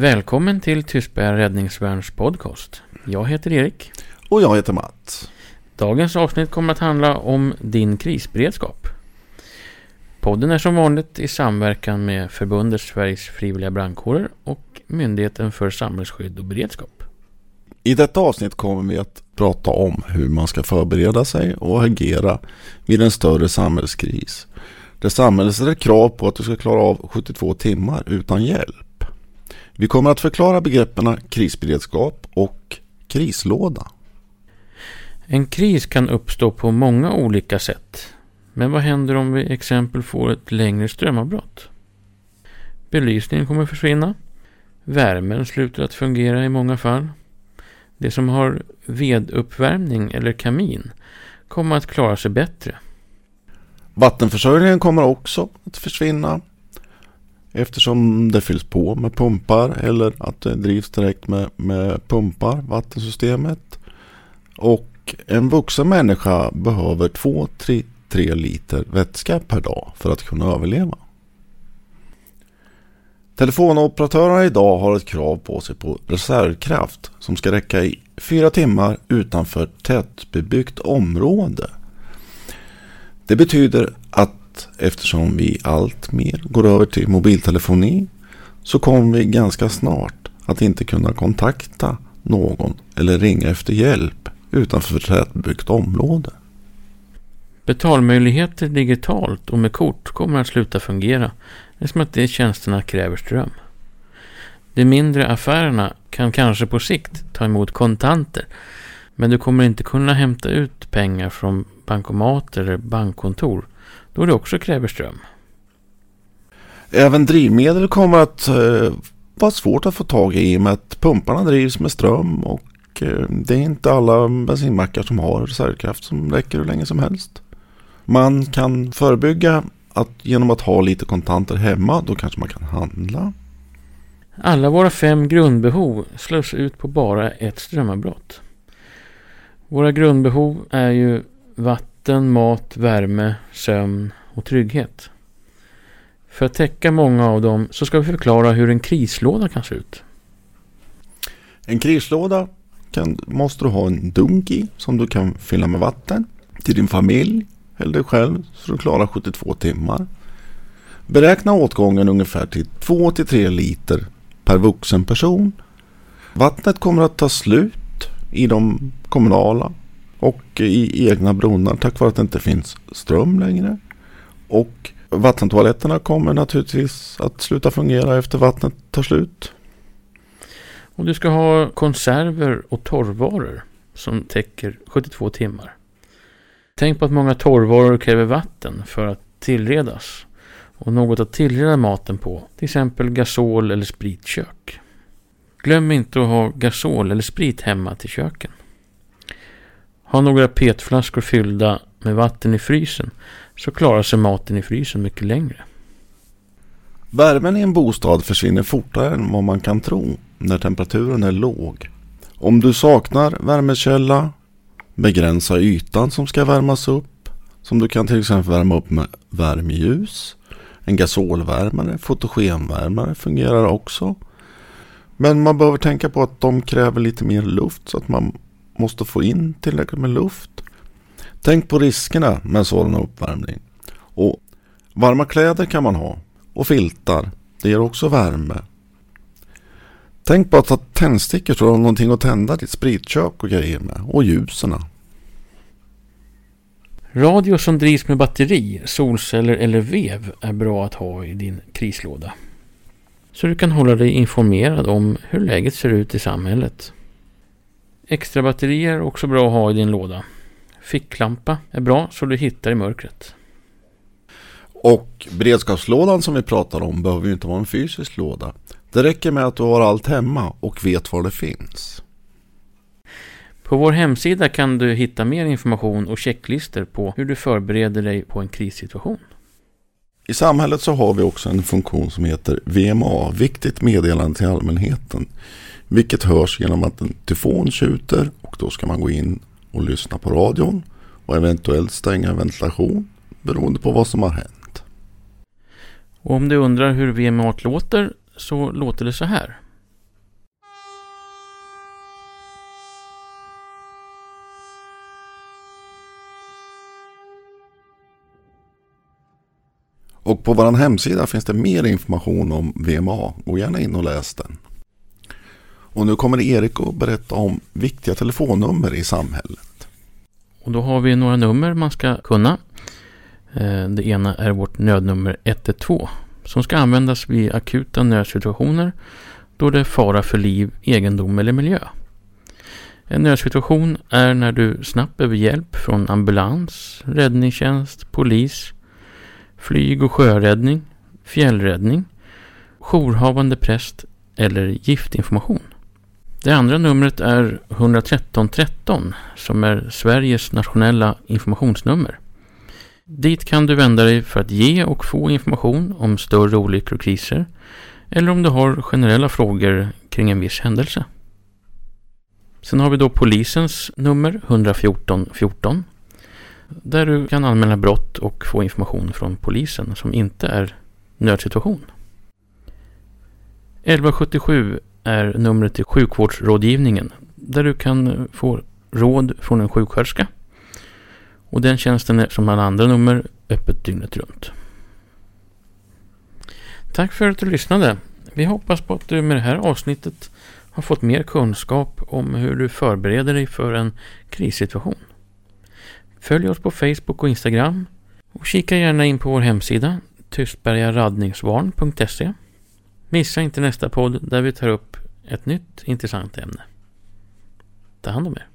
Välkommen till Tystberga räddningsvärns podcast. Jag heter Erik. Och jag heter Mats. Dagens avsnitt kommer att handla om din krisberedskap. Podden är som vanligt i samverkan med Förbundet Sveriges frivilliga brandkårer och Myndigheten för samhällsskydd och beredskap. I detta avsnitt kommer vi att prata om hur man ska förbereda sig och agera vid en större samhällskris. Där samhället ställer krav på att du ska klara av 72 timmar utan hjälp. Vi kommer att förklara begreppen krisberedskap och krislåda. En kris kan uppstå på många olika sätt. Men vad händer om vi exempel får ett längre strömavbrott? Belysningen kommer försvinna. Värmen slutar att fungera i många fall. Det som har veduppvärmning eller kamin kommer att klara sig bättre. Vattenförsörjningen kommer också att försvinna eftersom det fylls på med pumpar eller att det drivs direkt med, med pumpar, vattensystemet. Och en vuxen människa behöver 2-3 liter vätska per dag för att kunna överleva. Telefonoperatörerna idag har ett krav på sig på reservkraft som ska räcka i fyra timmar utanför tätbebyggt område. Det betyder att eftersom vi allt mer går över till mobiltelefoni så kommer vi ganska snart att inte kunna kontakta någon eller ringa efter hjälp utanför tätbebyggt område. Betalmöjligheter digitalt och med kort kommer att sluta fungera eftersom att de tjänsterna kräver ström. De mindre affärerna kan kanske på sikt ta emot kontanter men du kommer inte kunna hämta ut pengar från bankomater eller bankkontor då det också kräver ström. Även drivmedel kommer att eh, vara svårt att få tag i i och med att pumparna drivs med ström och eh, det är inte alla bensinmackar som har reservkraft som räcker hur länge som helst. Man kan förebygga att genom att ha lite kontanter hemma, då kanske man kan handla. Alla våra fem grundbehov slås ut på bara ett strömavbrott. Våra grundbehov är ju vatten, mat, värme, sömn och trygghet. För att täcka många av dem så ska vi förklara hur en krislåda kan se ut. En krislåda kan, måste du ha en dunk i som du kan fylla med vatten till din familj eller dig själv så du klarar 72 timmar. Beräkna åtgången ungefär till 2-3 liter per vuxen person. Vattnet kommer att ta slut i de kommunala och i egna brunnar tack vare att det inte finns ström längre. Och vattentoaletterna kommer naturligtvis att sluta fungera efter vattnet tar slut. Och du ska ha konserver och torrvaror som täcker 72 timmar. Tänk på att många torrvaror kräver vatten för att tillredas. Och något att tillreda maten på, till exempel gasol eller spritkök. Glöm inte att ha gasol eller sprit hemma till köken. Ha några petflaskor fyllda med vatten i frysen så klarar sig maten i frysen mycket längre. Värmen i en bostad försvinner fortare än vad man kan tro när temperaturen är låg. Om du saknar värmekälla, begränsa ytan som ska värmas upp. Som du kan till exempel värma upp med värmeljus. En gasolvärmare, fotogenvärmare fungerar också. Men man behöver tänka på att de kräver lite mer luft så att man måste få in tillräckligt med luft. Tänk på riskerna med sådan uppvärmning. Och varma kläder kan man ha. Och filtar. Det ger också värme. Tänk på att ha tändstickor så du har någonting att tända ditt spritkök och grejer med. Och ljusen. Radio som drivs med batteri, solceller eller vev är bra att ha i din krislåda. Så du kan hålla dig informerad om hur läget ser ut i samhället. Extra batterier är också bra att ha i din låda. Ficklampa är bra så du hittar i mörkret. Och beredskapslådan som vi pratar om behöver ju inte vara en fysisk låda. Det räcker med att du har allt hemma och vet var det finns. På vår hemsida kan du hitta mer information och checklister på hur du förbereder dig på en krissituation. I samhället så har vi också en funktion som heter VMA, Viktigt meddelande till allmänheten. Vilket hörs genom att en tyfon tjuter och då ska man gå in och lyssna på radion och eventuellt stänga ventilation beroende på vad som har hänt. Och om du undrar hur VMAT låter så låter det så här. Och på vår hemsida finns det mer information om VMA. Gå gärna in och läs den. Och nu kommer Erik att berätta om viktiga telefonnummer i samhället. Och då har vi några nummer man ska kunna. Eh, det ena är vårt nödnummer 112 som ska användas vid akuta nödsituationer då det är fara för liv, egendom eller miljö. En nödsituation är när du snabbt behöver hjälp från ambulans, räddningstjänst, polis, flyg och sjöräddning, fjällräddning, jourhavande präst eller giftinformation. Det andra numret är 11313 som är Sveriges nationella informationsnummer. Dit kan du vända dig för att ge och få information om större olyckor och kriser eller om du har generella frågor kring en viss händelse. Sen har vi då polisens nummer 114 14 där du kan anmäla brott och få information från polisen som inte är nödsituation. 1177 är numret till sjukvårdsrådgivningen där du kan få råd från en sjuksköterska. Och den tjänsten är som alla andra nummer öppet dygnet runt. Tack för att du lyssnade. Vi hoppas på att du med det här avsnittet har fått mer kunskap om hur du förbereder dig för en krissituation. Följ oss på Facebook och Instagram och kika gärna in på vår hemsida tystbergaradningsvarn.se Missa inte nästa podd där vi tar upp ett nytt intressant ämne. Ta hand om er.